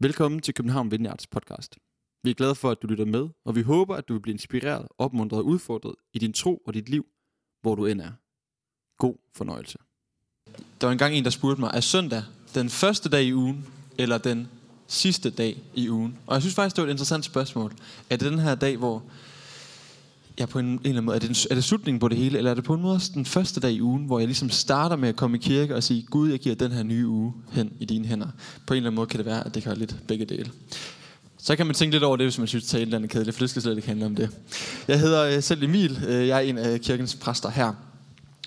Velkommen til København Vineyards podcast. Vi er glade for, at du lytter med, og vi håber, at du vil blive inspireret, opmuntret og udfordret i din tro og dit liv, hvor du end er. God fornøjelse. Der var engang en, der spurgte mig, er søndag den første dag i ugen, eller den sidste dag i ugen? Og jeg synes faktisk, det var et interessant spørgsmål. Er det den her dag, hvor ja, på en, en eller anden måde, er det, er det slutningen på det hele, eller er det på en måde også den første dag i ugen, hvor jeg ligesom starter med at komme i kirke og sige, Gud, jeg giver den her nye uge hen i dine hænder. På en eller anden måde kan det være, at det kan være lidt begge dele. Så kan man tænke lidt over det, hvis man synes, at talen er kedeligt, for det skal slet ikke handle om det. Jeg hedder øh, selv Emil, øh, jeg er en af kirkens præster her.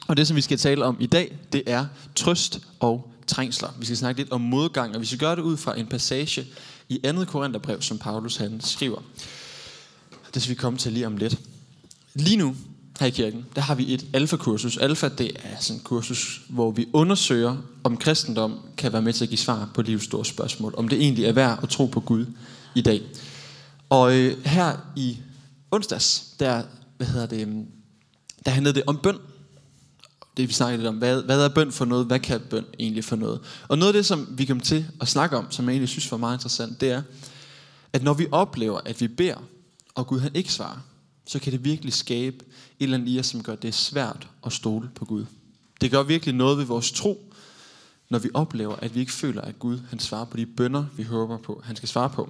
Og det, som vi skal tale om i dag, det er trøst og trængsler. Vi skal snakke lidt om modgang, og vi skal gøre det ud fra en passage i 2. Korintherbrev, som Paulus han skriver. Det skal vi komme til lige om lidt. Lige nu her i kirken, der har vi et alfa-kursus. Alfa, det er sådan et kursus, hvor vi undersøger, om kristendom kan være med til at give svar på livets store spørgsmål. Om det egentlig er værd at tro på Gud i dag. Og øh, her i onsdags, der, hvad hedder det, øhm, der handlede det om bøn. Det vi snakkede lidt om, hvad, hvad er bøn for noget? Hvad kan bøn egentlig for noget? Og noget af det, som vi kom til at snakke om, som jeg egentlig synes var meget interessant, det er, at når vi oplever, at vi beder, og Gud han ikke svarer, så kan det virkelig skabe et eller andet i os, som gør det svært at stole på Gud. Det gør virkelig noget ved vores tro, når vi oplever, at vi ikke føler, at Gud han svarer på de bønder, vi håber på, han skal svare på.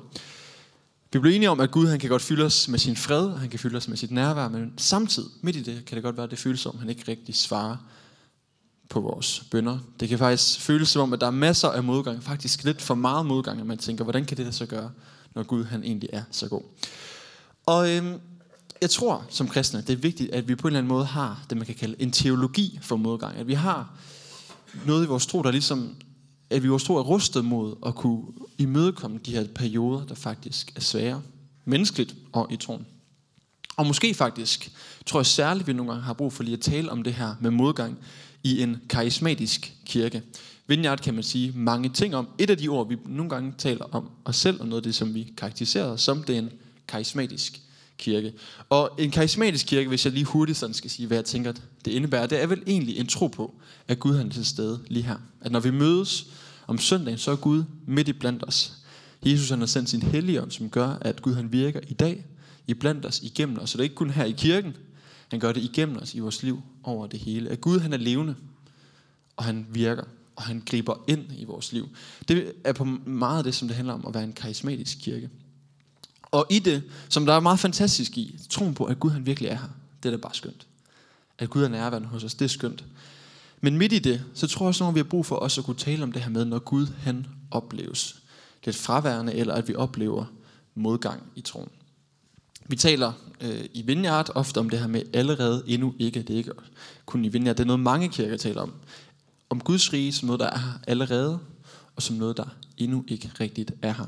Vi bliver enige om, at Gud han kan godt fylde os med sin fred, og han kan fylde os med sit nærvær, men samtidig, midt i det, kan det godt være, at det føles som, at han ikke rigtig svarer på vores bønder. Det kan faktisk føles som om, at der er masser af modgang, faktisk lidt for meget modgang, at man tænker, hvordan kan det så gøre, når Gud han egentlig er så god. Og øhm, jeg tror som kristne, det er vigtigt, at vi på en eller anden måde har det, man kan kalde en teologi for modgang. At vi har noget i vores tro, der ligesom, at vi i vores tro er rustet mod at kunne imødekomme de her perioder, der faktisk er svære. Menneskeligt og i troen. Og måske faktisk, tror jeg særligt, at vi nogle gange har brug for lige at tale om det her med modgang i en karismatisk kirke. Vineyard kan man sige mange ting om. Et af de ord, vi nogle gange taler om os selv, og noget af det, som vi karakteriserer som, det er en karismatisk kirke. Og en karismatisk kirke, hvis jeg lige hurtigt sådan skal sige, hvad jeg tænker, det indebærer, det er vel egentlig en tro på, at Gud han er til stede lige her. At når vi mødes om søndagen, så er Gud midt i blandt os. Jesus han har sendt sin helligånd, som gør, at Gud han virker i dag, i blandt os, igennem os. Så det er ikke kun her i kirken, han gør det igennem os i vores liv over det hele. At Gud han er levende, og han virker, og han griber ind i vores liv. Det er på meget af det, som det handler om at være en karismatisk kirke. Og i det, som der er meget fantastisk i, troen på, at Gud han virkelig er her, det er da bare skønt. At Gud er nærværende hos os, det er skønt. Men midt i det, så tror jeg også, at vi har brug for os at kunne tale om det her med, når Gud han opleves. Lidt fraværende, eller at vi oplever modgang i troen. Vi taler øh, i Vineyard ofte om det her med allerede endnu ikke. Det er ikke kun i Vineyard, det er noget mange kirker taler om. Om Guds rige som noget, der er her allerede, og som noget, der endnu ikke rigtigt er her.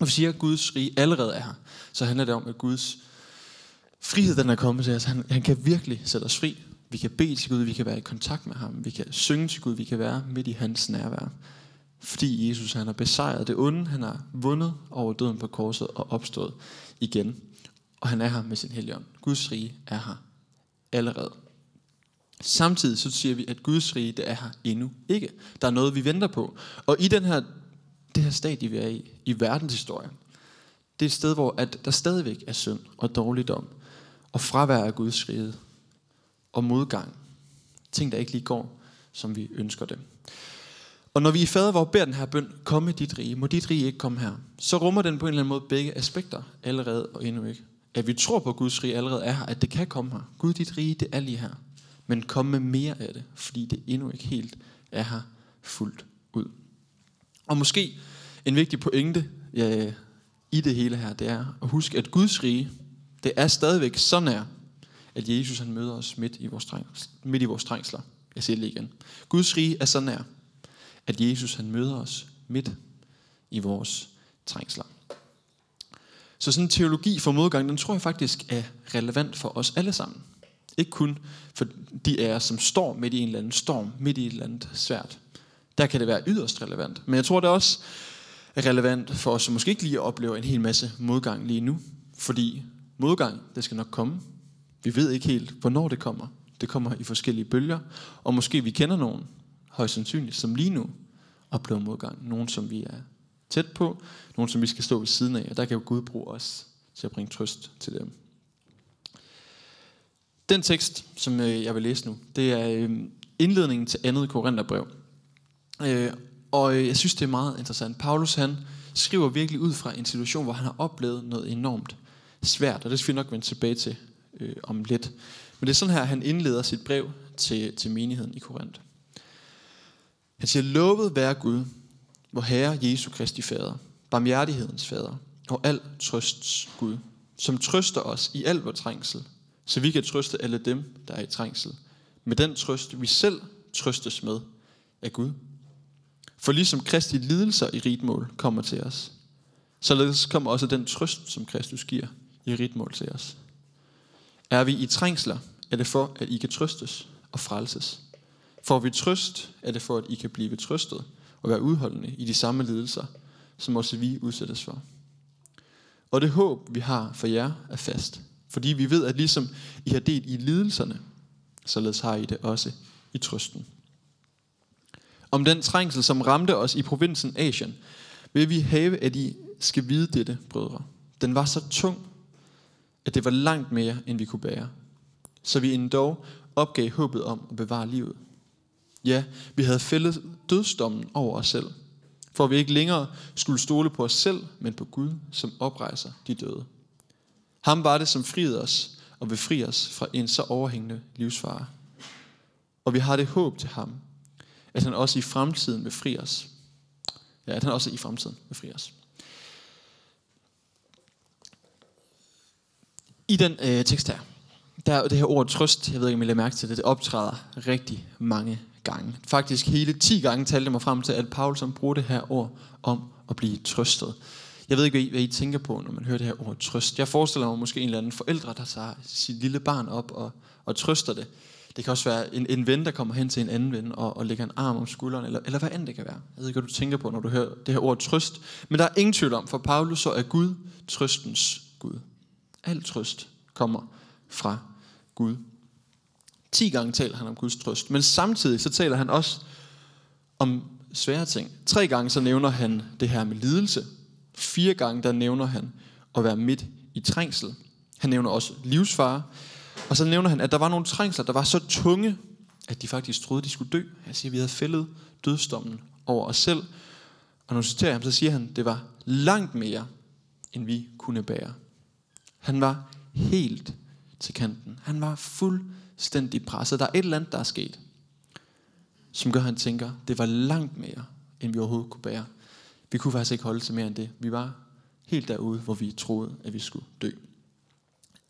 Når vi siger, at Guds rige allerede er her, så handler det om, at Guds frihed, den er kommet til os. Han, han kan virkelig sætte os fri. Vi kan bede til Gud, vi kan være i kontakt med ham, vi kan synge til Gud, vi kan være midt i hans nærvær. Fordi Jesus han har besejret det onde, han har vundet over døden på korset og opstået igen. Og han er her med sin helligånd. Guds rige er her allerede. Samtidig så siger vi, at Guds rige det er her endnu ikke. Der er noget, vi venter på. Og i den her det her stadie, vi er i, i verdenshistorien, det er et sted, hvor at der stadigvæk er synd og dårligdom, og fravær af Guds rige, og modgang. Ting, der ikke lige går, som vi ønsker det. Og når vi i fader, hvor beder den her bøn, komme dit rige, må dit rige ikke komme her, så rummer den på en eller anden måde begge aspekter, allerede og endnu ikke. At vi tror på, at Guds rige allerede er her, at det kan komme her. Gud, dit rige, det er lige her. Men kom med mere af det, fordi det endnu ikke helt er her fuldt ud. Og måske en vigtig pointe ja, i det hele her, det er at huske, at Guds rige, det er stadigvæk så nær, at Jesus han møder os midt i vores, trængsler, midt i vores trængsler. Jeg siger det lige igen. Guds rige er så nær, at Jesus han møder os midt i vores trængsler. Så sådan en teologi for modgang, den tror jeg faktisk er relevant for os alle sammen. Ikke kun for de af os, som står midt i en eller anden storm, midt i et eller andet svært. Der kan det være yderst relevant. Men jeg tror det også er relevant for os, som måske ikke lige oplever en hel masse modgang lige nu. Fordi modgang, det skal nok komme. Vi ved ikke helt, hvornår det kommer. Det kommer i forskellige bølger. Og måske vi kender nogen, højst sandsynligt, som lige nu oplever modgang. Nogen, som vi er tæt på, nogen som vi skal stå ved siden af, og der kan Gud bruge os til at bringe trøst til dem. Den tekst, som øh, jeg vil læse nu, det er øh, indledningen til andet Korintherbrev. Øh, og øh, jeg synes, det er meget interessant. Paulus han skriver virkelig ud fra en situation, hvor han har oplevet noget enormt svært, og det skal vi nok vende tilbage til øh, om lidt. Men det er sådan her, han indleder sit brev til, til menigheden i Korinth. Han siger, lovet være Gud, hvor Herre Jesu Kristi Fader, barmhjertighedens Fader og al trøsts Gud, som trøster os i al vores trængsel, så vi kan trøste alle dem, der er i trængsel, med den trøst, vi selv trøstes med af Gud. For ligesom Kristi lidelser i ritmål kommer til os, således kommer også den trøst, som Kristus giver i ritmål til os. Er vi i trængsler, er det for, at I kan trøstes og frelses. Får vi trøst, er det for, at I kan blive trøstet og være udholdende i de samme lidelser, som også vi udsættes for. Og det håb, vi har for jer, er fast. Fordi vi ved, at ligesom I har delt i lidelserne, således har I det også i trøsten. Om den trængsel, som ramte os i provinsen Asien, vil vi have, at I skal vide dette, brødre. Den var så tung, at det var langt mere, end vi kunne bære. Så vi endda opgav håbet om at bevare livet. Ja, vi havde fældet dødsdommen over os selv, for vi ikke længere skulle stole på os selv, men på Gud, som oprejser de døde. Ham var det, som friede os og befri os fra en så overhængende livsfare. Og vi har det håb til ham, at han også i fremtiden vil fri os. Ja, at han også i fremtiden vil fri os. I den øh, tekst her, der er det her ord trøst, jeg ved ikke, om I lader mærke til det, det optræder rigtig mange gange. Faktisk hele 10 gange talte jeg mig frem til, at Paulus bruger det her ord om at blive trøstet. Jeg ved ikke, hvad I, hvad I tænker på, når man hører det her ord trøst. Jeg forestiller mig måske en eller anden forældre, der tager sit lille barn op og, og trøster det. Det kan også være en, en ven, der kommer hen til en anden ven og, og lægger en arm om skulderen, eller, eller hvad end det kan være. Jeg ved ikke, hvad du tænker på, når du hører det her ord trøst. Men der er ingen tvivl om, for Paulus så er Gud trøstens Gud. Al trøst kommer fra Gud. 10 gange taler han om Guds trøst, men samtidig så taler han også om svære ting. Tre gange så nævner han det her med lidelse. Fire gange der nævner han at være midt i trængsel. Han nævner også livsfare. Og så nævner han, at der var nogle trængsler, der var så tunge, at de faktisk troede, de skulle dø. Han siger, at vi havde fældet dødsdommen over os selv. Og når du citerer ham, så siger han, at det var langt mere, end vi kunne bære. Han var helt til kanten. Han var fuldstændig presset. Der er et eller andet, der er sket, som gør, at han tænker, det var langt mere, end vi overhovedet kunne bære. Vi kunne faktisk ikke holde til mere end det. Vi var helt derude, hvor vi troede, at vi skulle dø.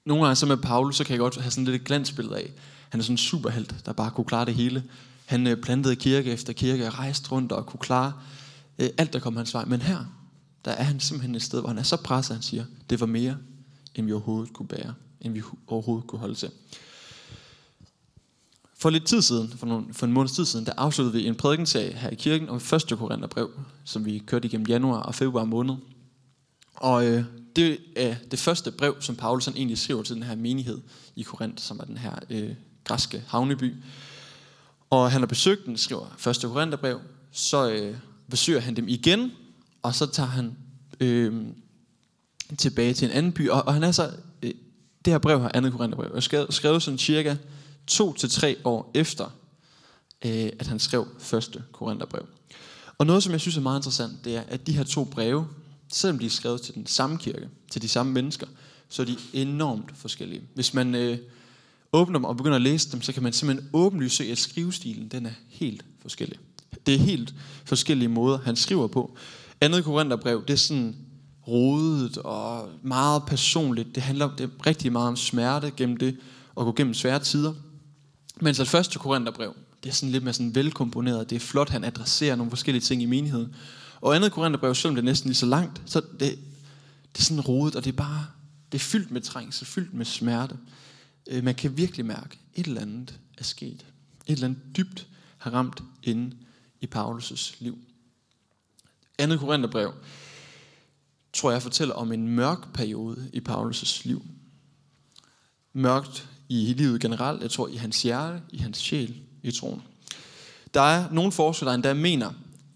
Nogle gange så med Paulus, så kan jeg godt have sådan lidt et glansbillede af. Han er sådan en superhelt, der bare kunne klare det hele. Han øh, plantede kirke efter kirke og rejste rundt og kunne klare øh, alt, der kom hans vej. Men her, der er han simpelthen et sted, hvor han er så presset, han siger, det var mere, end vi overhovedet kunne bære end vi overhovedet kunne holde til. For lidt tid siden, for, nogle, for en måneds tid siden, der afsluttede vi en prædikenserie her i kirken om 1. Korintherbrev, som vi kørte igennem januar og februar måned. Og øh, det er det første brev, som Paulus han egentlig skriver til den her menighed i Korinth, som er den her øh, græske havneby. Og han har besøgt den, skriver første Korintherbrev, så øh, besøger han dem igen, og så tager han øh, tilbage til en anden by, og, og han er så øh, det her brev her, andet Korintherbrev, er skrevet, skrevet sådan cirka to til tre år efter, øh, at han skrev første Korintherbrev. Og noget, som jeg synes er meget interessant, det er, at de her to breve, selvom de er skrevet til den samme kirke, til de samme mennesker, så er de enormt forskellige. Hvis man øh, åbner dem og begynder at læse dem, så kan man simpelthen åbenlyst se, at skrivestilen den er helt forskellig. Det er helt forskellige måder, han skriver på. Andet Korintherbrev, det er sådan rodet og meget personligt. Det handler det rigtig meget om smerte gennem det at gå gennem svære tider. Mens at første Korintherbrev, det er sådan lidt mere sådan velkomponeret. Det er flot, han adresserer nogle forskellige ting i menigheden. Og andet Korintherbrev, selvom det er næsten lige så langt, så det, det er sådan rodet, og det er bare det er fyldt med trængsel, fyldt med smerte. Øh, man kan virkelig mærke, et eller andet er sket. Et eller andet dybt har ramt inde i Paulus' liv. Andet Korintherbrev, tror jeg fortæller om en mørk periode i Paulus' liv. Mørkt i livet generelt, jeg tror i hans hjerte, i hans sjæl, i troen. Der er nogle forskere, der endda mener,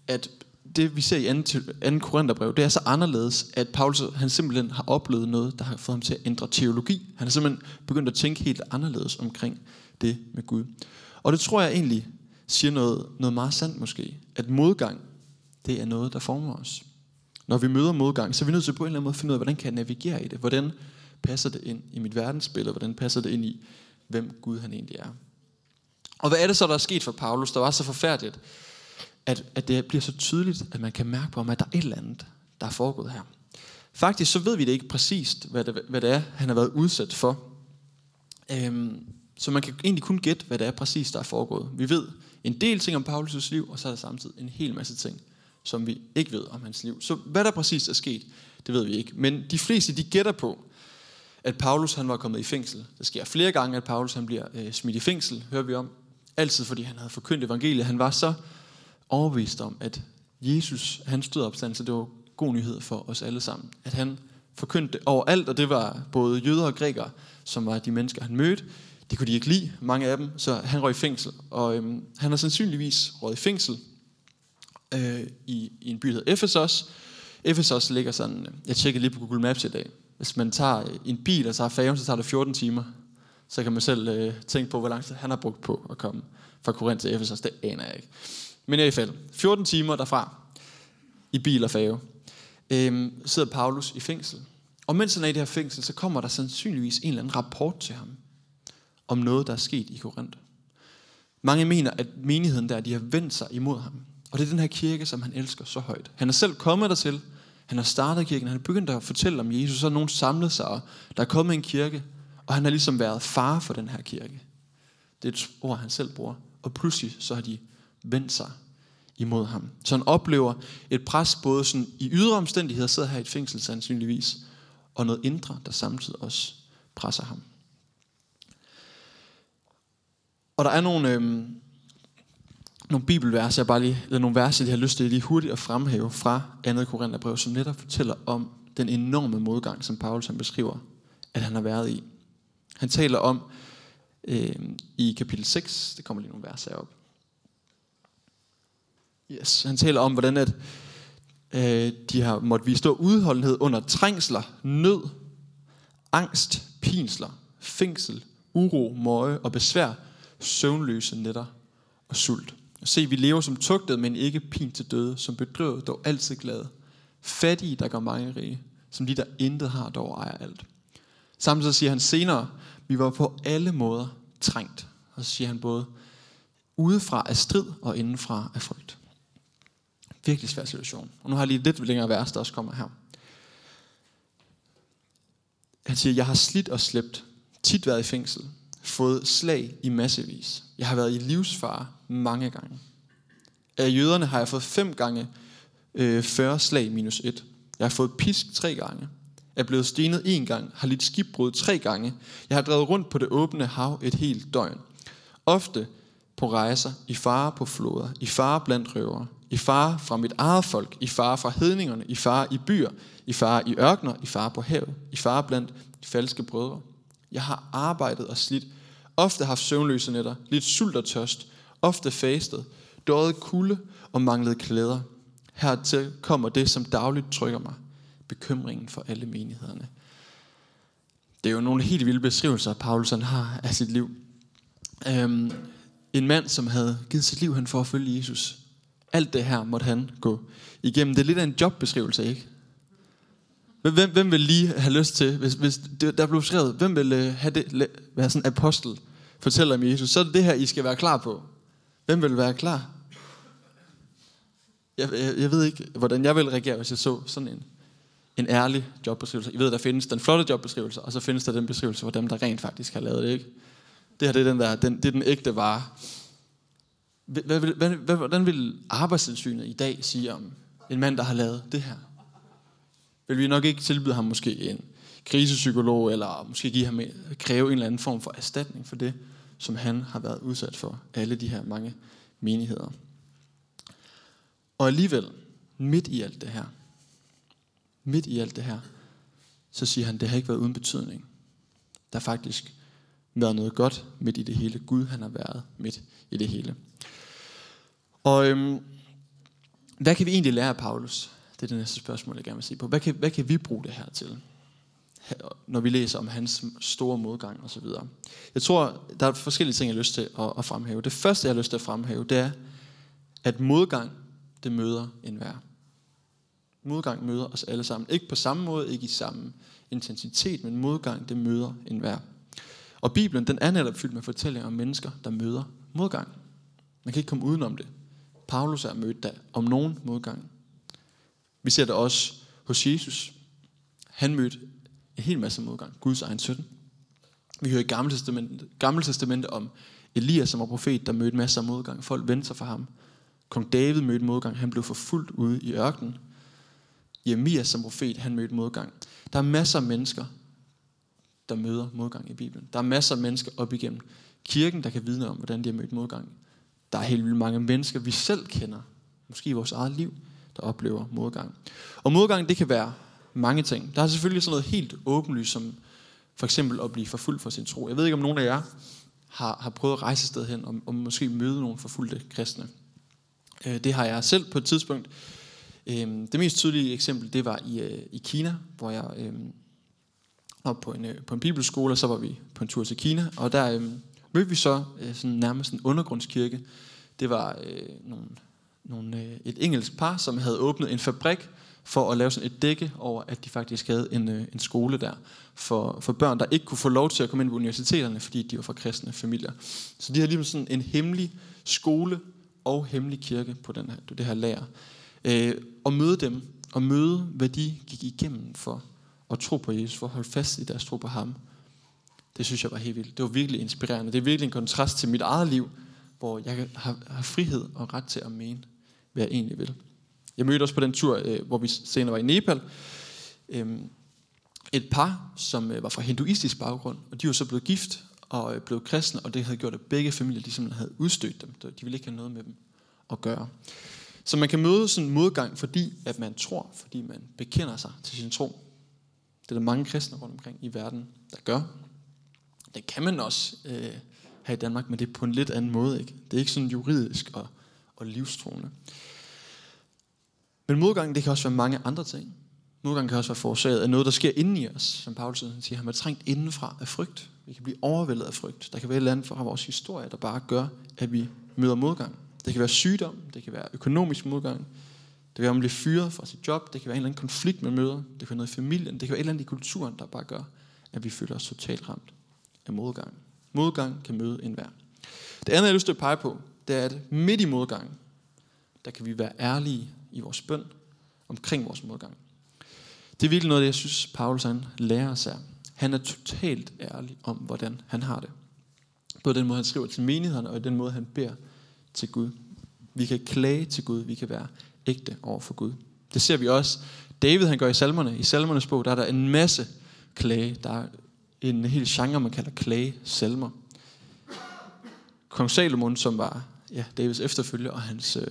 at det vi ser i 2. 2. Korintherbrev, det er så anderledes, at Paulus han simpelthen har oplevet noget, der har fået ham til at ændre teologi. Han har simpelthen begyndt at tænke helt anderledes omkring det med Gud. Og det tror jeg egentlig siger noget, noget meget sandt måske, at modgang, det er noget, der former os. Når vi møder modgang, så er vi nødt til på en eller anden måde at finde ud af, hvordan kan jeg navigere i det? Hvordan passer det ind i mit verdensbillede? Hvordan passer det ind i, hvem Gud han egentlig er? Og hvad er det så, der er sket for Paulus, der var så forfærdeligt, at, at det bliver så tydeligt, at man kan mærke på ham, at der er et eller andet, der er foregået her. Faktisk så ved vi det ikke præcist, hvad det, hvad det er, han har været udsat for. Øhm, så man kan egentlig kun gætte, hvad det er præcis, der er foregået. Vi ved en del ting om Paulus' liv, og så er der samtidig en hel masse ting, som vi ikke ved om hans liv. Så hvad der præcis er sket, det ved vi ikke. Men de fleste, de gætter på, at Paulus han var kommet i fængsel. Det sker flere gange, at Paulus han bliver øh, smidt i fængsel, hører vi om. Altid fordi han havde forkyndt evangeliet. Han var så overbevist om, at Jesus, han stod opstandelse, det var god nyhed for os alle sammen. At han forkyndte overalt, og det var både jøder og grækere, som var de mennesker, han mødte. Det kunne de ikke lide, mange af dem, så han røg i fængsel. Og øhm, han har sandsynligvis røget i fængsel øh, i, i en by, der hedder Ephesus. Ephesus ligger sådan, øh, jeg tjekkede lige på Google Maps i dag. Hvis man tager øh, en bil og tager færgen, så tager det 14 timer. Så kan man selv øh, tænke på, hvor lang tid han har brugt på at komme fra Korinth til Ephesus. Det aner jeg ikke. Men i hvert fald, 14 timer derfra, i bil og fave, øhm, sidder Paulus i fængsel. Og mens han er i det her fængsel, så kommer der sandsynligvis en eller anden rapport til ham, om noget, der er sket i Korinth. Mange mener, at menigheden der, de har vendt sig imod ham. Og det er den her kirke, som han elsker så højt. Han er selv kommet dertil. Han har startet kirken. Han er begyndt at fortælle om Jesus. Så er nogen samlet sig, og der er kommet en kirke. Og han har ligesom været far for den her kirke. Det er et ord, han selv bruger. Og pludselig så har de vendt sig imod ham. Så han oplever et pres både sådan i ydre omstændigheder, sidder her i et fængsel sandsynligvis, og noget indre, der samtidig også presser ham. Og der er nogle, øhm, nogle bibelvers, jeg bare lige, eller nogle vers, jeg har lyst til lige hurtigt at fremhæve fra 2. Korintherbrev, som netop fortæller om den enorme modgang, som Paulus han beskriver, at han har været i. Han taler om øh, i kapitel 6, det kommer lige nogle vers op. Yes, han taler om, hvordan at, øh, de har måttet vise stor udholdenhed under trængsler, nød, angst, pinsler, fængsel, uro, møje og besvær, søvnløse nætter og sult. Se, vi lever som tugtet, men ikke pin til døde, som bedrøvet, dog altid glade. Fattige, der går mange rige, som de, der intet har, dog ejer alt. Samtidig siger han senere, vi var på alle måder trængt. Og så siger han både udefra af strid og indenfra af frygt. Virkelig svær situation. Og nu har jeg lige lidt længere vers, der også kommer her. Han siger, jeg har slidt og slæbt, tit været i fængsel, fået slag i massevis. Jeg har været i livsfare mange gange. Af jøderne har jeg fået fem gange øh, 40 slag minus et. Jeg har fået pisk tre gange. Jeg er blevet stenet en gang, har lidt skibbrud tre gange. Jeg har drevet rundt på det åbne hav et helt døgn. Ofte på rejser, i fare på floder, i fare blandt røvere, i fare fra mit eget folk, i fare fra hedningerne, i fare i byer, i fare i ørkner, i fare på havet, i fare blandt de falske brødre. Jeg har arbejdet og slidt, ofte haft søvnløse nætter, lidt sult og tørst, ofte fastet, døjet kulde og manglet klæder. Hertil kommer det, som dagligt trykker mig, bekymringen for alle menighederne. Det er jo nogle helt vilde beskrivelser, Paulsen har af sit liv. Øhm, en mand, som havde givet sit liv hen for at følge Jesus. Alt det her måtte han gå igennem. Det er lidt af en jobbeskrivelse, ikke? Hvem, hvem vil lige have lyst til, hvis, hvis det, der blev skrevet, hvem vil uh, have det, være sådan en apostel, fortæller om Jesus, så er det det her, I skal være klar på. Hvem vil være klar? Jeg, jeg, jeg ved ikke, hvordan jeg vil reagere, hvis jeg så sådan en, en ærlig jobbeskrivelse. I ved, der findes den flotte jobbeskrivelse, og så findes der den beskrivelse for dem, der rent faktisk har lavet det, ikke? Det her det er den, der, den, det er den ægte vare. Hvordan vil arbejdstilsynet i dag sige om en mand, der har lavet det her? Vil vi nok ikke tilbyde ham måske en krisepsykolog, eller måske give ham, kræve en eller anden form for erstatning for det, som han har været udsat for, alle de her mange menigheder. Og alligevel, midt i alt det her, midt i alt det her, så siger han, det har ikke været uden betydning. Der er faktisk været noget godt midt i det hele. Gud, han har været midt i det hele. Og øhm, hvad kan vi egentlig lære af Paulus? Det er det næste spørgsmål, jeg gerne vil sige på. Hvad kan, hvad kan vi bruge det her til? når vi læser om hans store modgang og så videre. Jeg tror, der er forskellige ting, jeg har lyst til at, at fremhæve. Det første, jeg har lyst til at fremhæve, det er, at modgang, det møder enhver. Modgang møder os alle sammen. Ikke på samme måde, ikke i samme intensitet, men modgang, det møder enhver. Og Bibelen, den er netop fyldt med fortællinger om mennesker, der møder modgang. Man kan ikke komme udenom det. Paulus er mødt der om nogen modgang. Vi ser det også hos Jesus. Han mødte en hel masse modgang. Guds egen søn. Vi hører i Gamle Testamente, Gamle Testamente om Elias, som var profet, der mødte masser af modgang. Folk vendte sig for ham. Kong David mødte modgang. Han blev forfulgt ude i ørkenen. Jeremias som profet, han mødte modgang. Der er masser af mennesker, der møder modgang i Bibelen. Der er masser af mennesker op igennem kirken, der kan vidne om, hvordan de har mødt modgang. Der er helt vildt mange mennesker, vi selv kender, måske i vores eget liv, der oplever modgang. Og modgang, det kan være mange ting. Der er selvfølgelig sådan noget helt åbenlyst, som for eksempel at blive forfulgt for sin tro. Jeg ved ikke, om nogen af jer har, har prøvet at rejse sted hen, og, og måske møde nogle forfulgte kristne. Øh, det har jeg selv på et tidspunkt. Øhm, det mest tydelige eksempel, det var i, øh, i Kina, hvor jeg øhm, op på en, øh, på en bibelskole, og så var vi på en tur til Kina, og der øh, mødte vi så øh, sådan nærmest en undergrundskirke. Det var øh, nogle, nogle, øh, et engelsk par, som havde åbnet en fabrik, for at lave sådan et dække over, at de faktisk havde en, øh, en skole der for, for børn, der ikke kunne få lov til at komme ind på universiteterne, fordi de var fra kristne familier. Så de havde ligesom sådan en hemmelig skole og hemmelig kirke på den her, det her lager. Øh, og møde dem, og møde, hvad de gik igennem for at tro på Jesus, for at holde fast i deres tro på ham. Det synes jeg var helt vildt. Det var virkelig inspirerende. Det er virkelig en kontrast til mit eget liv, hvor jeg har, har frihed og ret til at mene, hvad jeg egentlig vil. Jeg mødte også på den tur, øh, hvor vi senere var i Nepal, øh, et par, som øh, var fra hinduistisk baggrund, og de var så blevet gift og øh, blevet kristne, og det havde gjort, at begge familier de simpelthen havde udstødt dem. De ville ikke have noget med dem at gøre. Så man kan møde sådan en modgang, fordi at man tror, fordi man bekender sig til sin tro. Det er der mange kristne rundt omkring i verden, der gør. Det kan man også øh, her i Danmark, men det er på en lidt anden måde. Ikke? Det er ikke sådan juridisk og, og livstroende. Men modgangen, det kan også være mange andre ting. Modgangen kan også være forårsaget af noget, der sker inden i os. Som Paulus siger, han er trængt indenfra af frygt. Vi kan blive overvældet af frygt. Der kan være et eller andet fra vores historie, der bare gør, at vi møder modgang. Det kan være sygdom, det kan være økonomisk modgang, det kan være, at man bliver fyret fra sit job, det kan være en eller anden konflikt, med møder, det kan være noget i familien, det kan være et eller andet i kulturen, der bare gør, at vi føler os totalt ramt af modgang. Modgang kan møde enhver. Det andet, jeg har lyst til at pege på, det er, at midt i modgang, der kan vi være ærlige i vores bøn omkring vores modgang. Det er virkelig noget, jeg synes, Paulus han lærer os af. Han er totalt ærlig om, hvordan han har det. På den måde, han skriver til menighederne, og den måde, han beder til Gud. Vi kan klage til Gud, vi kan være ægte over for Gud. Det ser vi også. David han gør i salmerne. I salmernes bog, der er der en masse klage. Der er en hel genre, man kalder klage salmer. Kong Salomon, som var ja, Davids efterfølger, og hans, øh,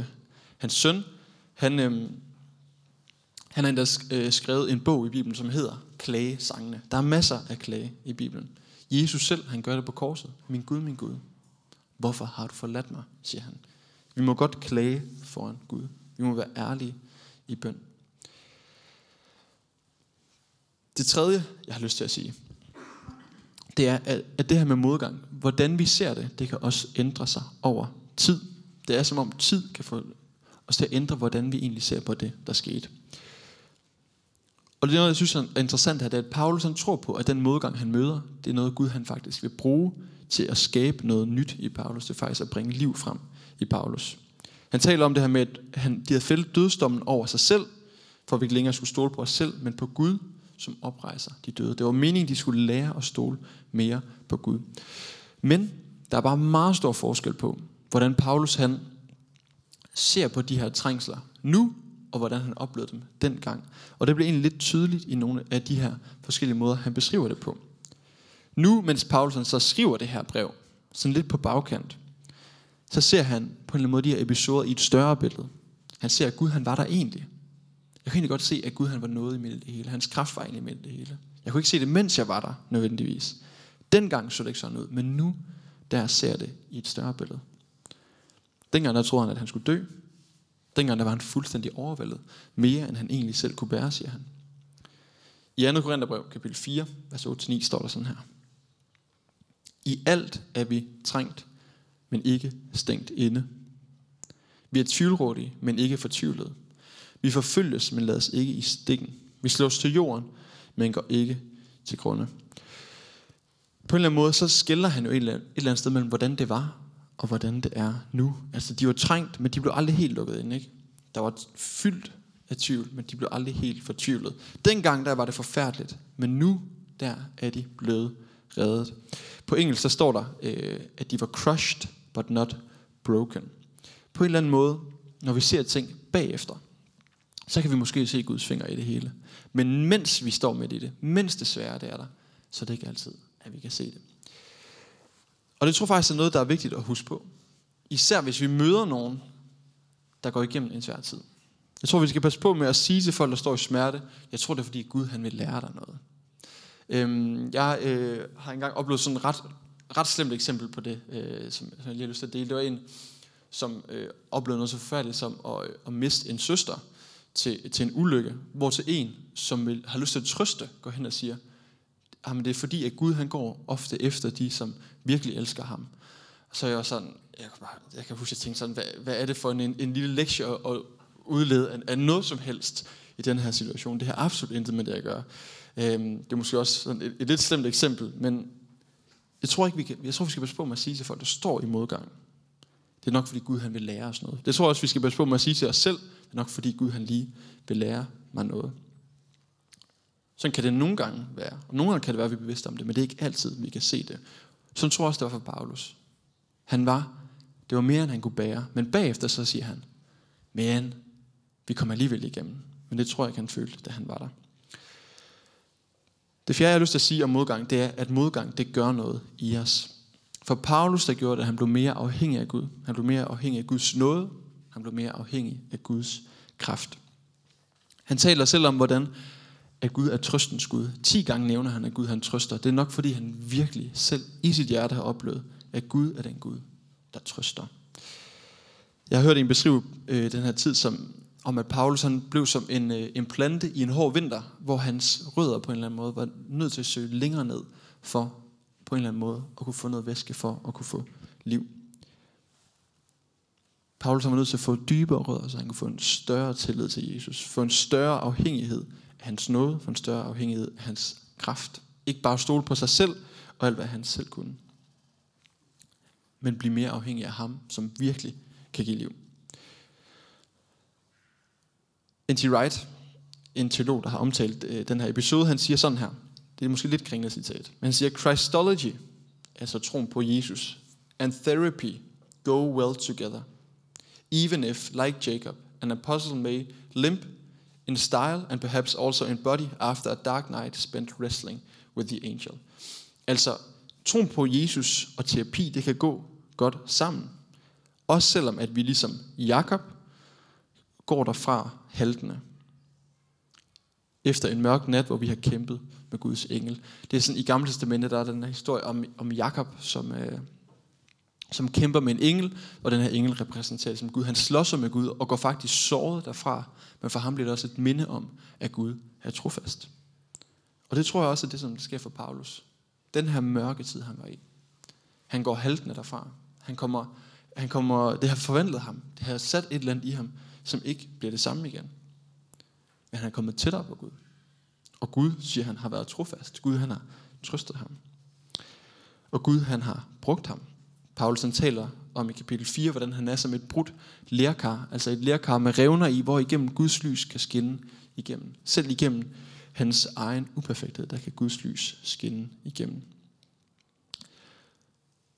hans søn, han, øh, han har endda øh, skrevet en bog i Bibelen, som hedder Klagesangene. Der er masser af klage i Bibelen. Jesus selv, han gør det på korset. Min Gud, min Gud, hvorfor har du forladt mig, siger han. Vi må godt klage foran Gud. Vi må være ærlige i bøn. Det tredje, jeg har lyst til at sige, det er, at det her med modgang, hvordan vi ser det, det kan også ændre sig over tid. Det er som om tid kan få os til at ændre, hvordan vi egentlig ser på det, der skete. Og det er noget, jeg synes er interessant her, det er, at Paulus han tror på, at den modgang, han møder, det er noget, Gud han faktisk vil bruge til at skabe noget nyt i Paulus. Det er faktisk at bringe liv frem i Paulus. Han taler om det her med, at han, de havde fældet dødsdommen over sig selv, for at vi ikke længere skulle stole på os selv, men på Gud, som oprejser de døde. Det var meningen, de skulle lære at stole mere på Gud. Men der er bare meget stor forskel på, hvordan Paulus han ser på de her trængsler nu, og hvordan han oplevede dem dengang. Og det bliver egentlig lidt tydeligt i nogle af de her forskellige måder, han beskriver det på. Nu, mens Paulus så skriver det her brev, sådan lidt på bagkant, så ser han på en eller anden måde de her episoder i et større billede. Han ser, at Gud han var der egentlig. Jeg kan egentlig godt se, at Gud han var noget i det hele. Hans kraft var egentlig midt det hele. Jeg kunne ikke se det, mens jeg var der, nødvendigvis. Dengang så det ikke sådan ud, men nu, der ser det i et større billede. Dengang der troede han, at han skulle dø. Dengang der var han fuldstændig overvældet. Mere end han egentlig selv kunne bære, siger han. I 2. Korintherbrev, kapitel 4, vers 8-9, står der sådan her. I alt er vi trængt, men ikke stængt inde. Vi er tvivlrådige, men ikke fortvivlede. Vi forfølges, men lades ikke i stikken. Vi slås til jorden, men går ikke til grunde. På en eller anden måde, så skiller han jo et eller, andet, et eller andet sted mellem, hvordan det var, og hvordan det er nu. Altså, de var trængt, men de blev aldrig helt lukket ind, ikke? Der var fyldt af tvivl, men de blev aldrig helt fortvivlet. Dengang der var det forfærdeligt, men nu der er de blevet reddet. På engelsk så står der, øh, at de var crushed, but not broken. På en eller anden måde, når vi ser ting bagefter, så kan vi måske se Guds finger i det hele. Men mens vi står midt i det, mens det svære det er der, så er det ikke altid, at vi kan se det. Og det tror jeg faktisk er noget, der er vigtigt at huske på. Især hvis vi møder nogen, der går igennem en svær tid. Jeg tror, vi skal passe på med at sige til folk, der står i smerte, jeg tror, det er fordi Gud han vil lære dig noget. Øhm, jeg øh, har engang oplevet sådan en ret, ret slemt eksempel på det, øh, som, som jeg lige har lyst til at dele. Det var en, som øh, oplevede noget så forfærdeligt som at, øh, at miste en søster til, til en ulykke, hvor til en, som vil, har lyst til at trøste, går hen og siger, jamen det er fordi, at Gud han går ofte efter de, som virkelig elsker ham. Og så er jeg sådan, jeg kan, bare, jeg kan huske, at jeg tænkte sådan, hvad, hvad er det for en, en lille lektie at, at udlede af, af noget som helst i den her situation? Det har absolut intet med det at gøre. Øhm, det er måske også sådan et, et lidt slemt eksempel, men jeg tror, ikke, vi kan, jeg tror, vi skal passe på med at sige til folk, der står i modgang. Det er nok, fordi Gud han vil lære os noget. Det tror jeg også, vi skal passe på med at sige til os selv. Det er nok, fordi Gud han lige vil lære mig noget. Sådan kan det nogle gange være. Og nogle gange kan det være, at vi er bevidste om det, men det er ikke altid, vi kan se det. Sådan tror jeg også, det var for Paulus. Han var, det var mere, end han kunne bære. Men bagefter så siger han, men vi kommer alligevel igennem. Men det tror jeg ikke, han følte, da han var der. Det fjerde, jeg har lyst til at sige om modgang, det er, at modgang, det gør noget i os. For Paulus, der gjorde det, at han blev mere afhængig af Gud. Han blev mere afhængig af Guds nåde. Han blev mere afhængig af Guds kraft. Han taler selv om, hvordan at Gud er trøstens Gud. Ti gange nævner han, at Gud han trøster. Det er nok, fordi han virkelig selv i sit hjerte har oplevet, at Gud er den Gud, der trøster. Jeg har hørt en beskrive øh, den her tid som, om, at Paulus han blev som en, øh, en plante i en hård vinter, hvor hans rødder på en eller anden måde var nødt til at søge længere ned for på en eller anden måde at kunne få noget væske for at kunne få liv. Paulus var nødt til at få dybere rødder, så han kunne få en større tillid til Jesus, få en større afhængighed af hans nåde, få en større afhængighed af hans kraft. Ikke bare stole på sig selv og alt, hvad han selv kunne. Men blive mere afhængig af ham, som virkelig kan give liv. N.T. Wright, en teolog, der har omtalt øh, den her episode, han siger sådan her. Det er måske lidt kringlet citat. Men han siger, Christology, altså troen på Jesus, and therapy go well together. Even if, like Jacob, an apostle may limp in style and perhaps also in body after a dark night spent wrestling with the angel. Altså, troen på Jesus og terapi, det kan gå godt sammen. Også selvom at vi ligesom Jakob går derfra haltende. Efter en mørk nat, hvor vi har kæmpet med Guds engel. Det er sådan, i Gamle Testamentet, der er den her historie om, om Jakob, som, øh, som kæmper med en engel, og den her engel repræsenterer som Gud. Han slås med Gud og går faktisk såret derfra, men for ham bliver det også et minde om, at Gud er trofast. Og det tror jeg også er det, som sker for Paulus. Den her mørke tid, han var i. Han går haltende derfra. Han kommer, han kommer, det har forvandlet ham. Det har sat et eller andet i ham, som ikke bliver det samme igen. Men han er kommet tættere på Gud. Og Gud, siger han, har været trofast. Gud, han har trøstet ham. Og Gud, han har brugt ham. Paulus han taler om i kapitel 4, hvordan han er som et brudt lærkar, altså et lærkar med revner i, hvor igennem Guds lys kan skinne igennem. Selv igennem hans egen uperfekthed, der kan Guds lys skinne igennem.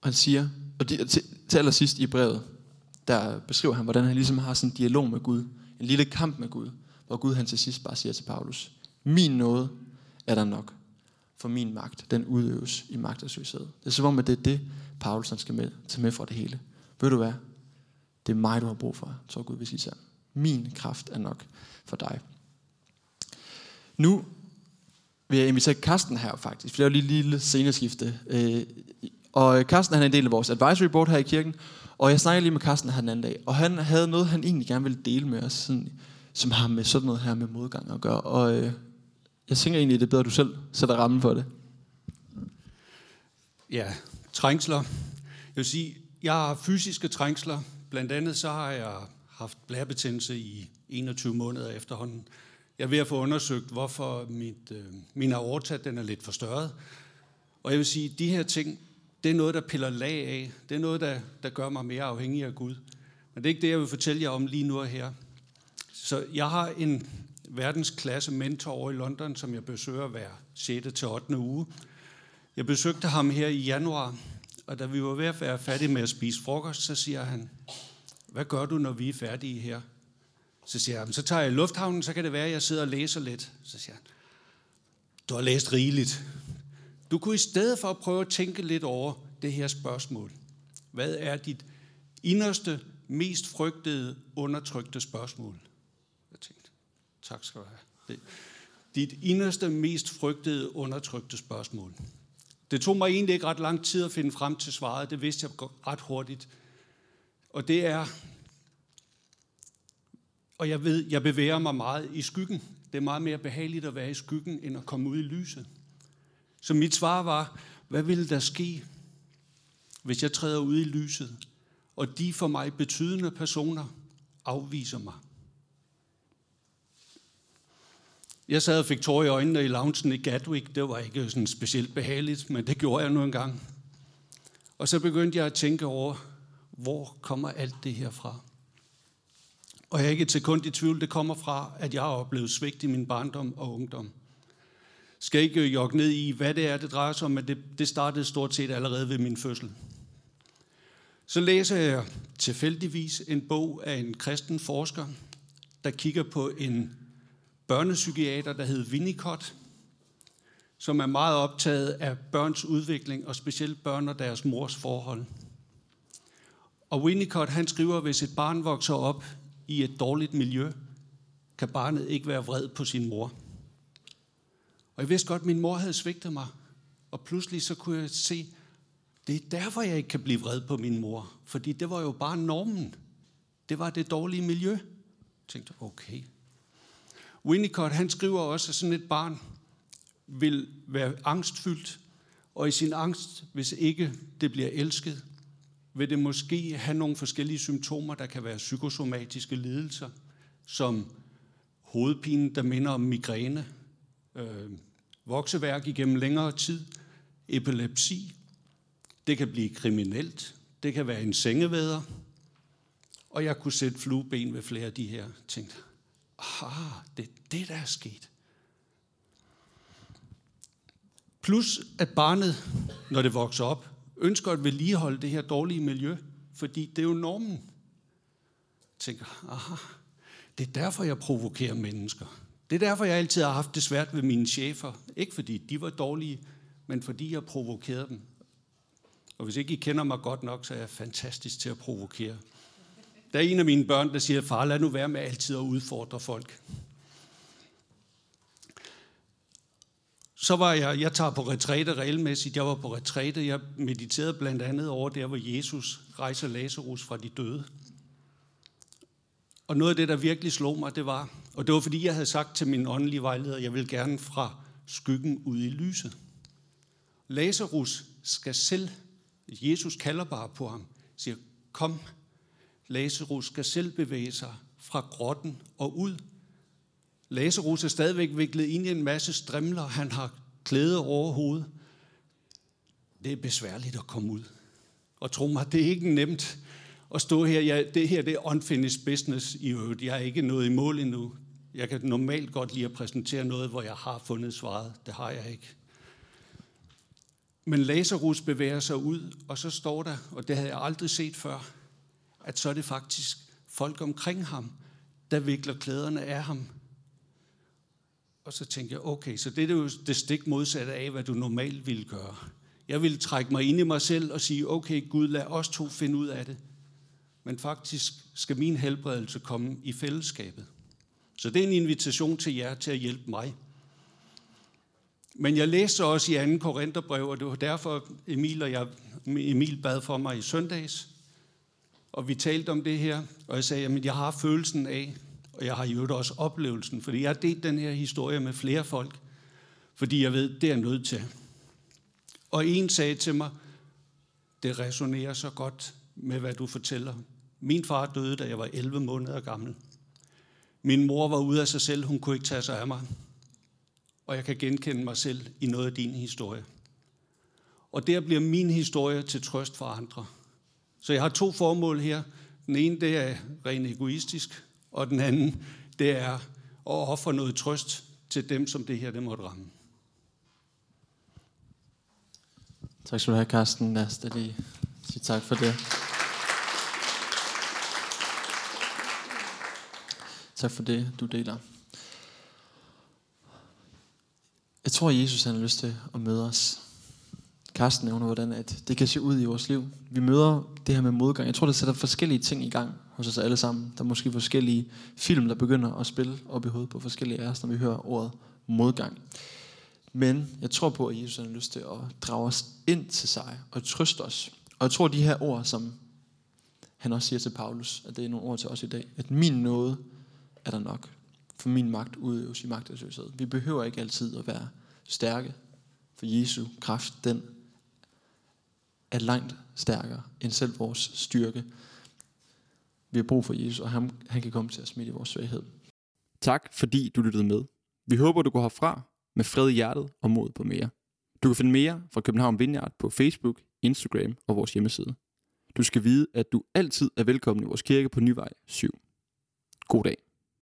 Og han siger, og det, til, til allersidst i brevet, der beskriver han, hvordan han ligesom har sådan en dialog med Gud, en lille kamp med Gud, hvor Gud han til sidst bare siger til Paulus, min nåde er der nok, for min magt, den udøves i magtesløshed. Det er som om, at det er det, Paulus han skal med, tage med fra det hele. Ved du hvad? Det er mig, du har brug for, tror Gud vil sige til Min kraft er nok for dig. Nu vil jeg invitere Karsten her faktisk, for det er jo lige et lille sceneskifte. Øh, og Carsten han er en del af vores advisory board her i kirken. Og jeg snakkede lige med Carsten her den anden dag. Og han havde noget, han egentlig gerne ville dele med os, sådan, som har med sådan noget her med modgang at gøre. Og øh, jeg tænker egentlig, det er bedre, at du selv sætter rammen for det. Ja, trængsler. Jeg vil sige, jeg har fysiske trængsler. Blandt andet så har jeg haft blærebetændelse i 21 måneder efterhånden. Jeg er ved at få undersøgt, hvorfor mit, øh, min aorta den er lidt forstørret. Og jeg vil sige, at de her ting, det er noget, der piller lag af. Det er noget, der, der gør mig mere afhængig af Gud. Men det er ikke det, jeg vil fortælle jer om lige nu og her. Så jeg har en verdensklasse mentor over i London, som jeg besøger hver 6. til 8. uge. Jeg besøgte ham her i januar, og da vi var ved at være færdige med at spise frokost, så siger han, hvad gør du, når vi er færdige her? Så siger jeg, så tager jeg i lufthavnen, så kan det være, at jeg sidder og læser lidt. Så siger han, du har læst rigeligt. Du kunne i stedet for at prøve at tænke lidt over det her spørgsmål. Hvad er dit inderste, mest frygtede, undertrykte spørgsmål? Jeg tænkte, tak skal du have. Det, dit inderste, mest frygtede, undertrykte spørgsmål. Det tog mig egentlig ikke ret lang tid at finde frem til svaret. Det vidste jeg ret hurtigt. Og det er, og jeg ved, jeg bevæger mig meget i skyggen. Det er meget mere behageligt at være i skyggen, end at komme ud i lyset. Så mit svar var, hvad ville der ske, hvis jeg træder ud i lyset, og de for mig betydende personer afviser mig? Jeg sad og fik tårer i øjnene i loungen i Gatwick. Det var ikke sådan specielt behageligt, men det gjorde jeg nu engang. Og så begyndte jeg at tænke over, hvor kommer alt det her fra? Og jeg er ikke et sekund i tvivl, det kommer fra, at jeg har oplevet svigt i min barndom og ungdom. Skal ikke øh, jogge ned i, hvad det er, det drejer sig om, men det, det startede stort set allerede ved min fødsel. Så læser jeg tilfældigvis en bog af en kristen forsker, der kigger på en børnepsykiater, der hed Winnicott, som er meget optaget af børns udvikling, og specielt børn og deres mors forhold. Og Winnicott han skriver, at hvis et barn vokser op i et dårligt miljø, kan barnet ikke være vred på sin mor. Og jeg vidste godt, at min mor havde svigtet mig. Og pludselig så kunne jeg se, det er derfor, jeg ikke kan blive vred på min mor. Fordi det var jo bare normen. Det var det dårlige miljø. Jeg tænkte, okay. Winnicott, han skriver også, at sådan et barn vil være angstfyldt, og i sin angst, hvis ikke det bliver elsket, vil det måske have nogle forskellige symptomer, der kan være psykosomatiske lidelser, som hovedpine, der minder om migræne, øh, vokseværk igennem længere tid, epilepsi, det kan blive kriminelt, det kan være en sengevæder, og jeg kunne sætte flueben ved flere af de her ting. Ah, det er det, der er sket. Plus at barnet, når det vokser op, ønsker at vedligeholde det her dårlige miljø, fordi det er jo normen. Jeg tænker, aha, det er derfor, jeg provokerer mennesker. Det er derfor, jeg altid har haft det svært ved mine chefer. Ikke fordi de var dårlige, men fordi jeg provokerede dem. Og hvis ikke I kender mig godt nok, så er jeg fantastisk til at provokere. Der er en af mine børn, der siger, far, lad nu være med altid at udfordre folk. Så var jeg, jeg tager på retræte regelmæssigt. Jeg var på retræte. Jeg mediterede blandt andet over der, hvor Jesus rejser Lazarus fra de døde. Og noget af det, der virkelig slog mig, det var, og det var fordi, jeg havde sagt til min åndelige vejleder, jeg vil gerne fra skyggen ud i lyset. Lazarus skal selv, Jesus kalder bare på ham, siger, kom, Lazarus skal selv bevæge sig fra grotten og ud. Lazarus er stadigvæk viklet ind i en masse strimler. Han har klæde over hovedet. Det er besværligt at komme ud. Og tro mig, det er ikke nemt at stå her. Jeg, det her det er unfinished business i øvrigt. Jeg er ikke nået i mål endnu. Jeg kan normalt godt lide at præsentere noget, hvor jeg har fundet svaret. Det har jeg ikke. Men Lazarus bevæger sig ud, og så står der, og det havde jeg aldrig set før, at så er det faktisk folk omkring ham, der vikler klæderne af ham. Og så tænker jeg, okay, så det er jo det stik modsatte af, hvad du normalt ville gøre. Jeg ville trække mig ind i mig selv og sige, okay Gud, lad os to finde ud af det. Men faktisk skal min helbredelse komme i fællesskabet. Så det er en invitation til jer til at hjælpe mig. Men jeg læste også i 2. Korintherbrev, og det var derfor Emil og jeg Emil bad for mig i søndags, og vi talte om det her, og jeg sagde, at jeg har følelsen af, og jeg har jo også oplevelsen, fordi jeg har delt den her historie med flere folk, fordi jeg ved, det er nødt til. Og en sagde til mig, det resonerer så godt med, hvad du fortæller. Min far døde, da jeg var 11 måneder gammel. Min mor var ude af sig selv, hun kunne ikke tage sig af mig. Og jeg kan genkende mig selv i noget af din historie. Og der bliver min historie til trøst for andre. Så jeg har to formål her. Den ene, det er rent egoistisk, og den anden, det er at ofre noget trøst til dem, som det her det måtte ramme. Tak skal du have, Carsten. Lad os da lige sige tak for det. Tak for det, du deler. Jeg tror, at Jesus han har lyst til at møde os. Karsten nævner, hvordan at det kan se ud i vores liv. Vi møder det her med modgang. Jeg tror, det sætter forskellige ting i gang hos os alle sammen. Der er måske forskellige film, der begynder at spille op i hovedet på forskellige af os, når vi hører ordet modgang. Men jeg tror på, at Jesus har lyst til at drage os ind til sig og trøste os. Og jeg tror, at de her ord, som han også siger til Paulus, at det er nogle ord til os i dag, at min nåde er der nok. For min magt udøves i magtesløshed. Vi behøver ikke altid at være stærke, for Jesu kraft, den er langt stærkere end selv vores styrke. Vi har brug for Jesus, og han, han kan komme til at smitte vores svaghed. Tak fordi du lyttede med. Vi håber, du går herfra med fred i hjertet og mod på mere. Du kan finde mere fra København Vineyard på Facebook, Instagram og vores hjemmeside. Du skal vide, at du altid er velkommen i vores kirke på Nyvej 7. God dag.